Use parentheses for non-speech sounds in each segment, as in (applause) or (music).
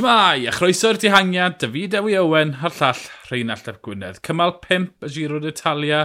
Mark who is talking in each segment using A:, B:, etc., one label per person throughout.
A: Shmai, a chroeso'r dihangiad, David Ewi Owen, a'r llall Rheinald Ap Gwynedd. Cymal 5 y Giro d'Italia,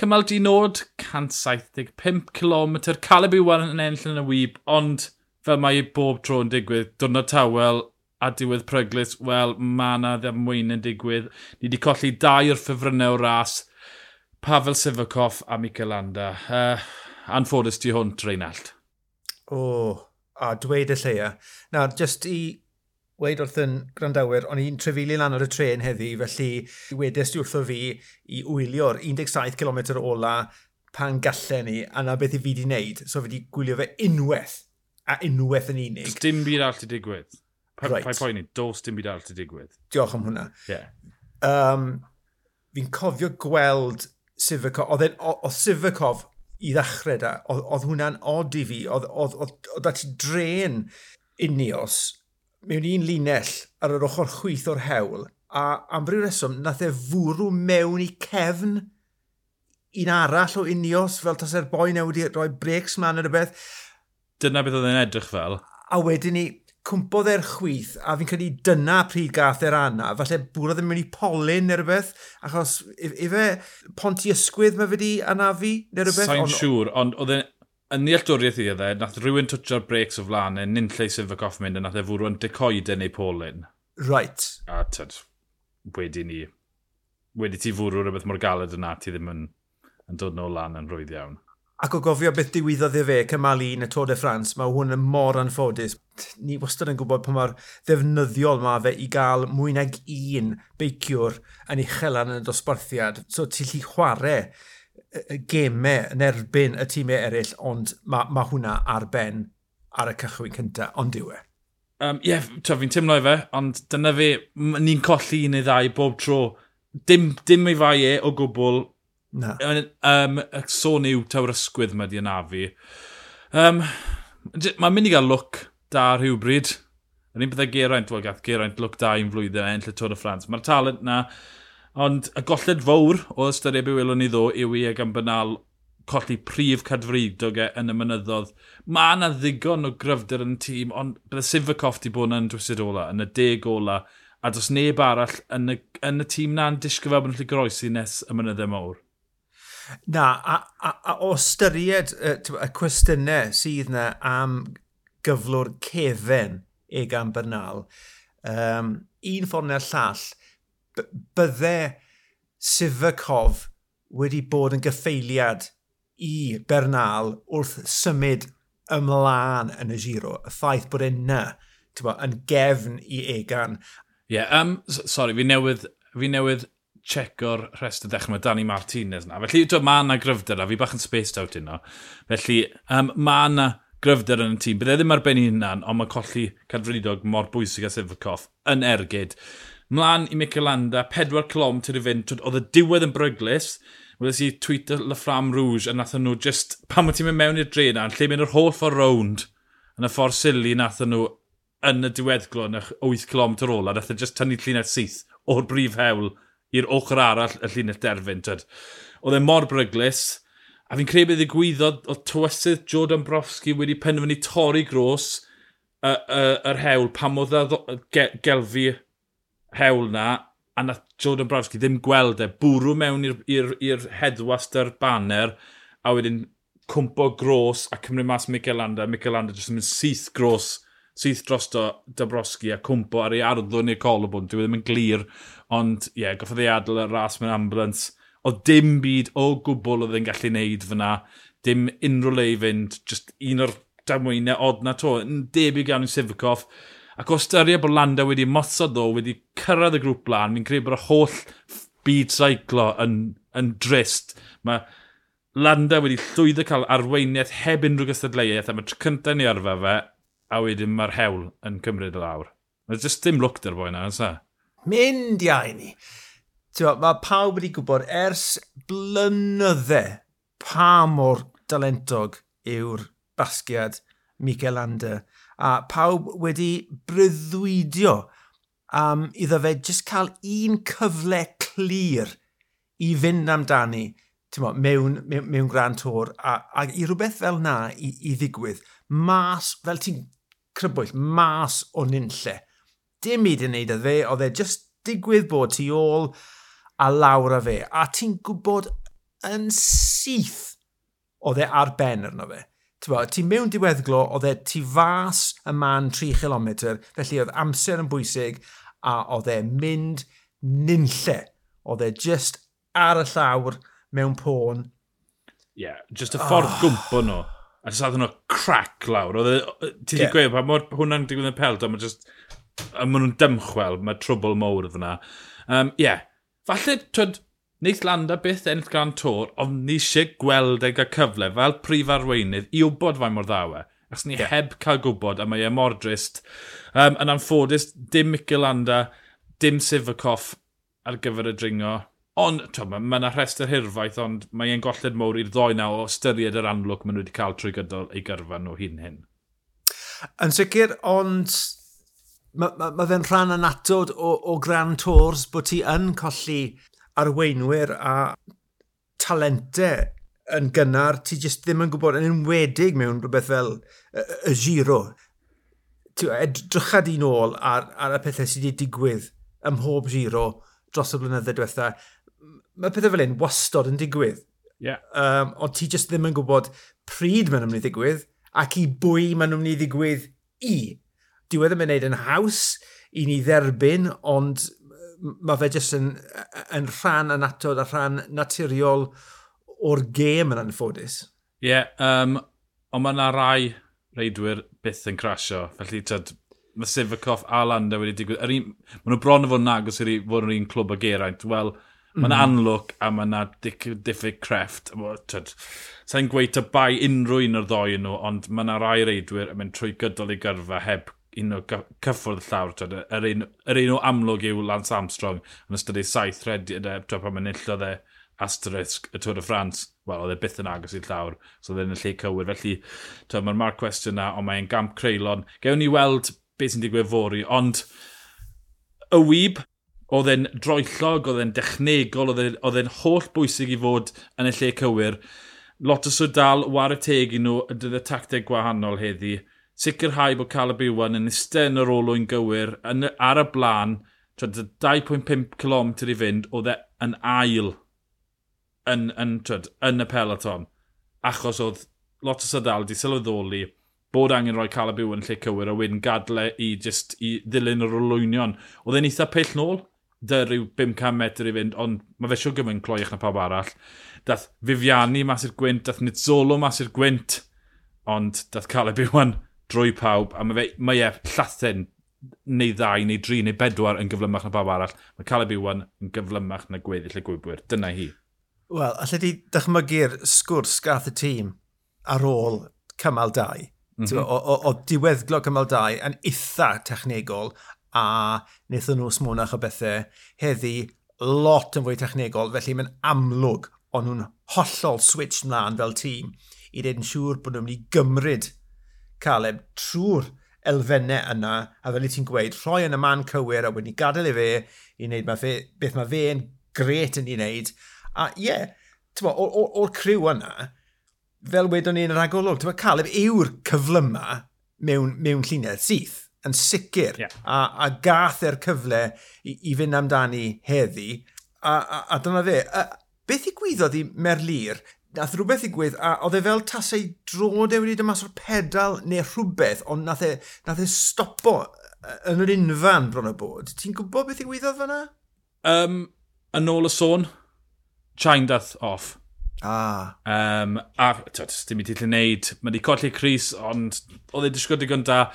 A: cymal di nod, 175 km, Caleb Iwan yn enll yn y wyb, ond fel mae bob tro yn digwydd, diwrnod tawel a diwedd pryglis, wel, mae yna ddemwyn yn digwydd. Ni wedi colli dau o'r ffefrynnau o ras, Pavel Sivakov a Mikel Landa. Uh, anffodus ti hwnt, Reinald.
B: O, oh, a dweud y lleia. Na, just i weid wrth yn grandawyr, o'n i'n trefili lan ar y tren heddi, felly wedys di wrtho fi i wylio'r 17 km ola pan gallen ni, a na beth i fi wedi wneud, so fi wedi gwylio fe unwaith, a unwaith yn unig.
A: Dim byd all ti digwydd. Pa, right. Pa'i poeni, dos dim byd all ti digwydd.
B: Diolch am hwnna.
A: Yeah.
B: Um, Fi'n cofio gweld Sivakov, oedd Sivakov i ddechrau da, oedd hwnna'n od i fi, oedd dati dren unios mewn un linell ar yr ochr chwyth o'r hewl, a am ryw reswm, nath e fwrw mewn i cefn un arall o unios, fel tas e'r boi newid i roi breaks man yn y beth.
A: Dyna beth oedd e'n edrych fel.
B: A wedyn ni, cwmpodd e'r chwyth, a fi'n credu dyna pryd gath e'r anna. Falle bwrodd e'n mynd i polyn neu rhywbeth, achos ife ponti ysgwydd mae fe di anafu neu rhywbeth?
A: Sa'n siŵr, ond oedd e'n yn ddealltwriaeth i ddau, nath rhywun twtio'r breaks o flaen, nyn lle sef y coff mynd, a nath e fwrw'n decoide neu polyn.
B: Right.
A: A tyd, wedi ni, wedi ti fwrw rhywbeth mor galed yna, ti ddim yn, yn dod nôl lan yn rwydd iawn.
B: Ac o gofio beth diwyddodd i fe, cymal un y Tôr de France, mae hwn yn mor anffodus. Ni wastad yn gwybod pa mor ddefnyddiol mae fe i gael mwy nag un beiciwr yn uchel yn y dosbarthiad. So ti'n lli chwarae gemau yn erbyn y tîmau eraill, ond mae ma hwnna ar ben ar y cychwyn cyntaf, ond diwe.
A: Um, Ie, yeah, fi'n teimlo i fe, ond dyna fe, ni'n colli un neu ddau bob tro. Dim, dim ei fai e o gwbl. Na. Um, sôn yw tawr ysgwydd mae di anafu. Um, Mae'n mynd i gael look da rhywbryd. Yn un byddai Geraint, wel gath Geraint look da i'n flwyddyn enll y Tôr y Ffrans. Mae'r talent na, Ond y golled fawr o ystyried be welwn ni ddo yw i ag am colli prif cadfridog e yn y mynyddodd. Mae yna ddigon o gryfder yn y tîm, ond bydde Sifakov di bod yn dwysid ola, yn y deg ola, a dos neb arall yn y, yn y tîm na'n disgyfa bod yn lle groesi nes y mynyddau mawr.
B: Na, a, a, a o styried y, y cwestiynau sydd yna am gyflwr cefen Egan Bernal, um, un ffordd neu'r llall, bydde Sifakov wedi bod yn gyffeiliad i Bernal wrth symud ymlaen yn y giro, y ffaith bod e'n na, bo, yn gefn i egan.
A: Ie, yeah, um, sorry, fi newydd, fi newydd checo'r rhestr ddechrau mae Dani Martinez na. Felly, dwi, mae yna gryfder a fi bach yn spaced out yno. Felly, um, mae yna gryfder yn y tîm. Bydde ddim arbennig hunan, ond mae colli cadfridog mor bwysig a Sivakov yn ergyd. Mlaen i Mikel Landa, 4 clom tyd i fynd. Oedd y diwedd yn bryglis. Wyddes i tweet y Ffram Rouge a nath nhw just... Pan wyt ti'n mynd mewn i'r dre na, lle mynd yr holl ffordd rownd yn y ffordd sili nath nhw yn y diweddglo yn y 8 clom tyd ola. Nath e just tynnu llunau syth o'r brif hewl i'r ochr arall y llunau derfyn. Tyd. Oedd e mor bryglis. A fi'n credu bydd ddigwyddodd o tywysydd Jordan Brofsky wedi penderfynu torri gros yr uh, uh, er hewl pam oedd e gelfi hewl na, a nath Jordan Brawski ddim gweld e, bwrw mewn i'r heddwast ar banner, a wedyn cwmpo gros a cymryd mas Mikel Landa. Mikel Landa jyst yn mynd syth gros, syth drosto Dabrowski a cwmpo ar ei arddwn i'r colobwn. Dwi ddim yn glir, ond ie, yeah, goffodd ei adl y ras mewn ambulance. O dim byd o gwbl oedd e'n gallu neud fyna. Dim unrhyw le i fynd, just un o'r damwynau od na to. Yn debyg iawn i Sivakov. Ac o styried bod Landa wedi mosod ddo, wedi cyrraedd y grŵp blaen, mi'n credu bod y holl byd saiclo yn, yn drist. Mae Landa wedi llwyddo cael arweiniaeth heb unrhyw gystadleuaeth, a mae tro cyntaf ni arfa fe, a wedyn mae'r hewl yn cymryd y lawr. Mae'n jyst dim lwc dy'r boi na, yna. E?
B: Mynd iau ni. Mae pawb wedi gwybod ers blynydde pa mor dalentog yw'r basgiad Mikel Lander a pawb wedi bryddwydio am iddo fe jyst cael un cyfle clir i fynd amdani mo, mewn, mewn, mewn gran tor a, a i rhywbeth fel na i, i ddigwydd mas, fel ti'n crybwyll, mas o nynlle dim i yn neud â fe, oedd e just digwydd bod tu ôl a lawr a fe a ti'n gwybod yn syth oedd e ar ben arno fe ti mewn diweddglo, oedd e tu fas y man 3 km, felly oedd amser yn bwysig, a oedd e mynd nynlle. Oedd e just ar y llawr mewn pôn.
A: Ie, yeah, just y ffordd oh. gwmpo nhw. A just adden nhw crac lawr. Oedd e, ti yeah. di gweud, pa mor hwnna'n digwydd yn y peld, ond mae just, a maen nhw'n dymchwel, mae trwbl mowr fyna. Ie, um, yeah. falle, twyd, Neith Landa byth ennill Grand Tour, ond ni eisiau gweld ei gael cyfle fel prif arweinydd i wybod fain mor ddawe. Ac ni yeah. heb cael gwybod, a mae e mor drist. Um, yn anffodus, dim Mikel Landa, dim Sifakoff ar gyfer y dringo. Ond, to, mae yna rhestr hirfaith, ond mae e'n golled mowr i'r ddoi naw o styried yr anlwg maen nhw wedi cael trwy gydol ei gyrfa nhw hyn hyn.
B: Yn sicr, ond mae ma, ma fe'n rhan anatod o, o Grand Tours bod ti yn colli arweinwyr a talentau yn gynnar, ti jyst ddim yn gwybod yn enwedig mewn rhywbeth fel y, y giro. Edrycha di nôl ar, ar y pethau sydd wedi digwydd ym mhob giro dros y blynyddoedd diwetha. Mae pethau fel hyn wastod yn digwydd.
A: Yeah.
B: Um, ond ti jyst ddim yn gwybod pryd maen nhw'n mynd i ddigwydd ac i bwy maen nhw'n mynd i ddigwydd i. Diwedd yn mynd yn haws i ni dderbyn, ond mae fe jyst yn, yn rhan anatod a rhan naturiol o'r gêm yn anffodus.
A: Ie, yeah, um, ond mae yna rai reidwyr byth yn crasio. Felly, tyd, mae Sivakov a Landa wedi digwydd. Er un, maen nhw bron o fod yn agos i fod yn un clwb o geraint. Wel, mae'n yna mm. anlwg a mae yna diffyg crefft. Sa'n gweud y bai unrhyw un o'r ddoi nhw, ond mae yna rai reidwyr yn mynd trwy gydol i gyrfa heb un o cyffwrdd llawr. Twyd, yr, un, yr un o amlwg yw Lance Armstrong yn ystod ei saith redi, e, pan mae'n illodd e asterisk y Tŵr y Ffrans. Wel, oedd e byth yn agos i'r llawr, so oedd e'n y lle cywir. Felly, mae'r marc cwestiwn na, ond mae'n gamp creulon. Gewn ni weld beth sy'n digwydd fori, ond y wyb, oedd e'n droellog, oedd e'n dechnegol, oedd e'n holl bwysig i fod yn y lle cywir. Lot o swydal, war y teg i nhw, y dydd y tacteg gwahanol heddi sicrhau bod Caleb Iwan yn eistedd yn yr olwyn gywir yn, ar y blaen, 2.5 km i fynd, oedd e yn ail yn, yn, twyd, yn y peloton. Achos oedd lot o sydal wedi sylweddoli bod angen rhoi Caleb Iwan lle cywir a wedyn gadle i just i ddilyn yr olwynion. Oedd e'n eitha pell nôl, dy rhyw 500 metr i fynd, ond mae fe siw gyfyn cloiach na pawb arall. Dath Fifiani mas i'r gwynt, dath Nitzolo mas i'r gwynt, ond dath Caleb Iwan drwy pawb, a mae, fe, mae e llathen neu ddau, neu dri, neu bedwar yn gyflymach na bawb arall. Mae Caleb Iwan yn gyflymach na gweddill y gwybwyr. Dyna hi.
B: Wel, allai di dychmygu'r sgwrs gath y tîm ar ôl cymal 2. Mm -hmm. o, o, o diweddglo cymal 2 yn eitha technegol a wnaethon nhw smonach o bethau heddi lot yn fwy technegol, felly mae'n amlwg ond nhw'n hollol switch mlaen fel tîm i wneud yn siŵr bod nhw'n mynd i gymryd Caleb trwy'r elfennau yna, a fel i ti'n gweud, rhoi yn y man cywir a wedi gadael i fe i wneud ma fe, beth mae fe'n gret yn ei wneud. A ie, yeah, o'r criw yna, fel wedon ni'n ragolwg, ti'n Caleb yw'r cyflyma mewn, mewn llunedd syth yn sicr yeah. a, a gath e'r cyfle i, i fynd amdani heddi a, a, a dyna fe. A, beth i gwyddodd i Merlir? nath rhywbeth i gwydd, a oedd e fel tasau drod e wedi dymas o'r pedal neu rhywbeth, ond nath e, nath e stopo yn yr unfan bron o bod. Ti'n gwybod beth i gwyddoedd fyna?
A: Um, yn ôl y sôn, Chain dath off.
B: Ah.
A: Um, a, tyd, dim i ti lle wneud. Mae wedi colli Cris, ond oedd e disgwyl digon da.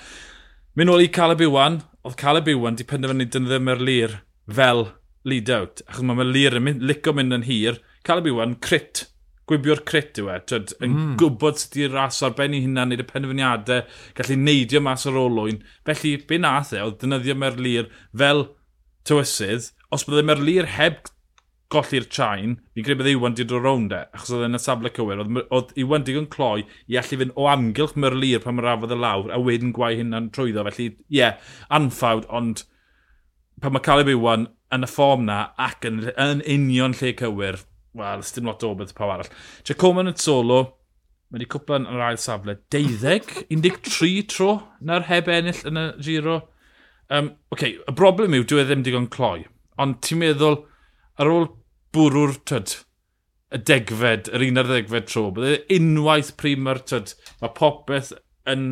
A: Mynd ôl i Caleb Iwan, oedd Caleb Iwan di penderfynu dyn ddim yr lir fel lead out. Achos mae Lir yn mynd, lico mynd yn hir. Caleb Iwan, crit gwibio'r crit yw e. Tyd, yn mm. gwybod sut i'r ras ar ben i hynna, neud y penderfyniadau, gallu neidio mas ar olwyn. Felly, be nath e, oedd dynyddio Merlir fel tywysydd. Os byddai Merlir heb golli'r chain, fi'n credu byddai Iwan di dod rownd e, achos oedd yn y safle cywir. Oedd, oedd Iwan digon cloi i allu fynd o amgylch Merlir pan mae'r rafodd y lawr, a wedyn gwau hynna'n trwyddo. Felly, ie, yeah, anffawd, ond pan mae Caleb Iwan yn y ffom na ac yn, yn union lle cywir, wel, dim lot o beth pawb arall. Coman yn solo, mae wedi cwpla yn yr ail safle, 12, 13 tro na'r heb ennill yn y giro. Um, okay, y broblem yw, dwi e ddim digon cloi. Ond ti'n meddwl, ar ôl bwrw'r tyd, y degfed, yr un ar ddegfed tro, bydde e unwaith prim ar tyd, mae popeth yn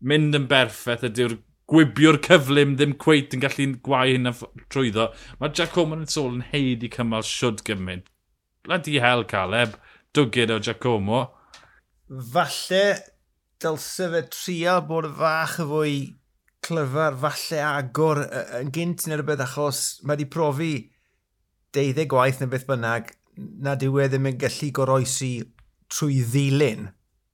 A: mynd yn berffaith, ydy'r gwibio'r cyflym ddim cweit yn gallu gwau hyn trwyddo. Mae Jack Coleman yn sôl yn heid i cymal siwd gymaint. Bloody hell, Caleb. Dwgyd o Giacomo.
B: Falle dylse fe trial bod y fach y fwy clyfar, falle agor yn gynt neu rhywbeth achos mae wedi profi deuddeg gwaith neu beth bynnag na dyw e ddim yn gallu goroesi trwy ddilyn.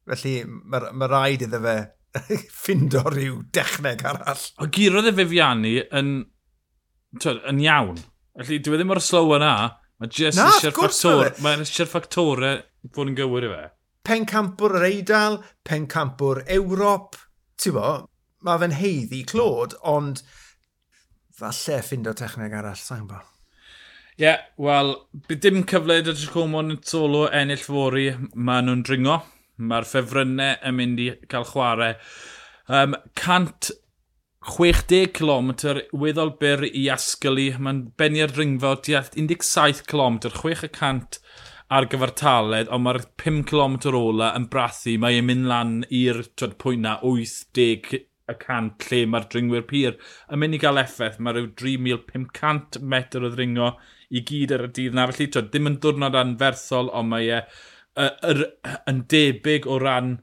B: Felly mae ma rhaid iddo fe (laughs) ffindo rhyw dechneg arall.
A: O girodd y Fifiani yn, yn iawn. Felly dwi e ddim o'r slow yna, Mae jyst eisiau'r ffactor, mae eisiau'r ffactorau fod e, yn gywir i fe.
B: Pen campwr yr Eidal, pen campwr Ewrop, ti'n bo, mae fe'n heiddi clod, ond falle ffindo techneg arall, sa'n bo.
A: Ie, yeah, wel, dim cyfle i Dodgers Comon yn solo ennill fori, mae nhw'n dringo. Mae'r ffefrynnau yn mynd i cael chwarae. Um, cant 60 km weddol byr i asgylu. Mae'n benni'r ringfa o 17 km, 600 ar gyfer taled, ond mae'r 5 km ola yn brathu, mae e'n mynd lan i'r pwynt na 80 y cant lle mae'r dringwyr pyr yn mynd i gael effaith. Mae rhyw 3,500 metr o ddringo i gyd ar y dydd na. Felly, twyd, dim yn dwrnod anferthol, ond mae e yn debyg o ran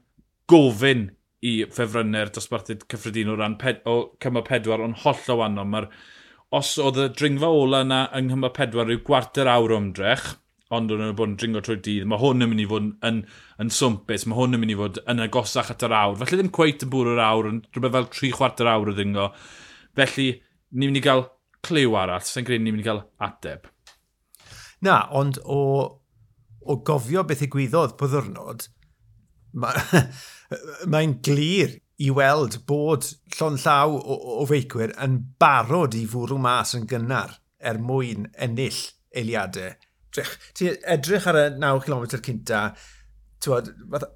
A: gofyn i ffefrynnau'r dosbarthydd cyffredinol ran ped, o cyma pedwar ond holl o wannol. Mae'r os oedd y dringfa ola yna yng Nghymru pedwar rhyw gwarter awr ymdrech, ond o'n nhw'n bod yn dringo trwy dydd, mae hwn yn mynd i fod yn, yn, yn swmpus, mae hwn yn mynd i fod yn agosach at yr awr. Felly ddim cweit yn bwrw'r awr, yn rhywbeth fel tri chwarter awr o ddingo. Felly, ni'n mynd i gael cliw arall, sy'n greu ni'n mynd i gael ateb.
B: Na, ond o, o gofio beth ddigwyddodd byddwrnod, (laughs) mae'n mae glir i weld bod llon llaw o, o feicwyr yn barod i fwrw mas yn gynnar er mwyn ennill eiliadau. Drych, ti edrych ar y 9 km cynta, bod,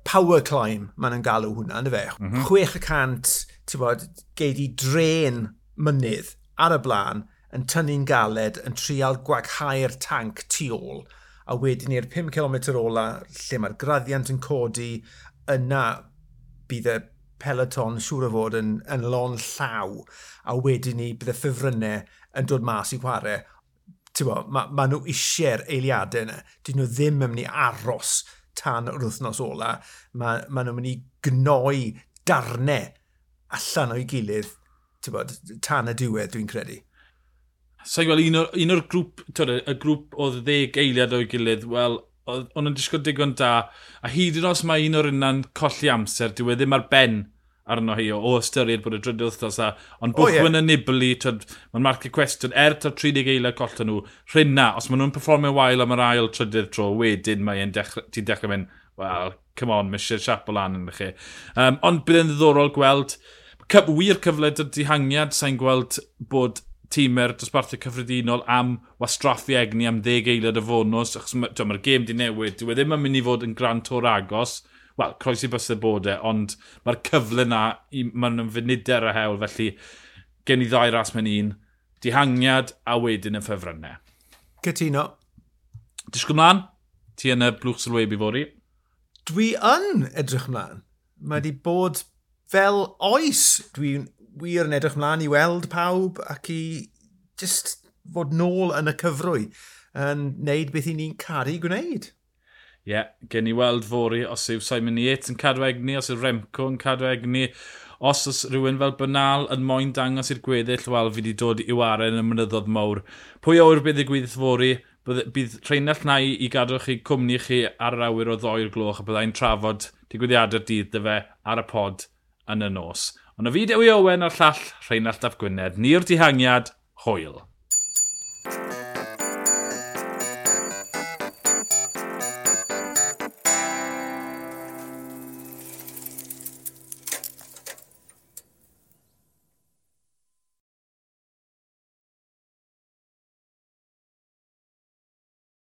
B: power climb maen nhw'n galw hwnna, ynddo fe? Mm -hmm. 6% bod, geid i dren mynydd ar y blaen yn tynnu'n galed yn trial gwaghau'r tanc tu ôl a wedyn i'r 5 km ola lle mae'r graddiant yn codi yna bydd y peloton siŵr o fod yn, yn lon llaw a wedyn ni bydd y ffefrynnau yn dod mas i chwarae. Bo, mae ma nhw eisiau'r eiliadau yna. Dyn nhw ddim yn mynd i aros tan yr wythnos ola. Mae ma nhw'n mynd i gnoi darnau allan o'i gilydd bod, tan y diwedd dwi'n credu.
A: Sa'n gweld un o'r, un or grŵp, twyd, y grŵp o ddeg eiliad o'i gilydd, wel, o'n o'n disgwyl digon da, a hyd yn os mae un o'r unna'n colli amser, dyw e ddim ar ben arno hi o, o ystyried bod y drydydd wythnos a ond bwchwyn oh, yeah. y nibli, mae'n marcio cwestiwn, er ta'r 30 eiliad colta nhw, rhywna, os maen nhw'n performio wael am yr ail trydydd tro, wedyn mae'n dechrau, ti'n dechrau mynd, wel, come on, mae eisiau siap o lan yn chi. Um, ond bydd yn ddiddorol gweld, cyf, wir cyfle dy dihangiad, sa'n gweld bod tîmer dosbarthu cyffredinol am wastraffu egni am ddeg eiliad y fonws, achos mae'r ma gêm di newid, dyw e ddim yn mynd i fod yn gran tor agos, wel, croes i bysau bod e, ond mae'r cyfle na, mae'n yn funider a hewl, felly gen i ddau ras mewn un, dihangiad a wedyn y ffefrynnau.
B: Cytuno.
A: Disgwyl mlaen, ti yn y blwch sylwebu fori?
B: Dwi yn edrych mlaen. Mae wedi bod fel oes dwi'n wir yn edrych mlaen i weld pawb ac i just fod nôl yn y cyfrwy yn neud beth i ni'n caru gwneud.
A: Ie, yeah, gen i weld fori os yw Simon Yates yn cadw egni, os yw Remco yn cadw egni, os oes rhywun fel Bynal yn moyn dangos i'r gweddill, wel fi wedi dod i waren yn mynyddodd mawr. Pwy awr bydd y gwydd fori, bydd treinell na i, i gadw chi cwmni chi ar yr awyr o ddoi'r gloch a byddai'n trafod digwyddiadau'r dydd dy fe ar y pod yn y nos. Ond o fi Dewi Owen a'r llall Rheinald Ap Gwynedd, ni'r dihangiad, hwyl.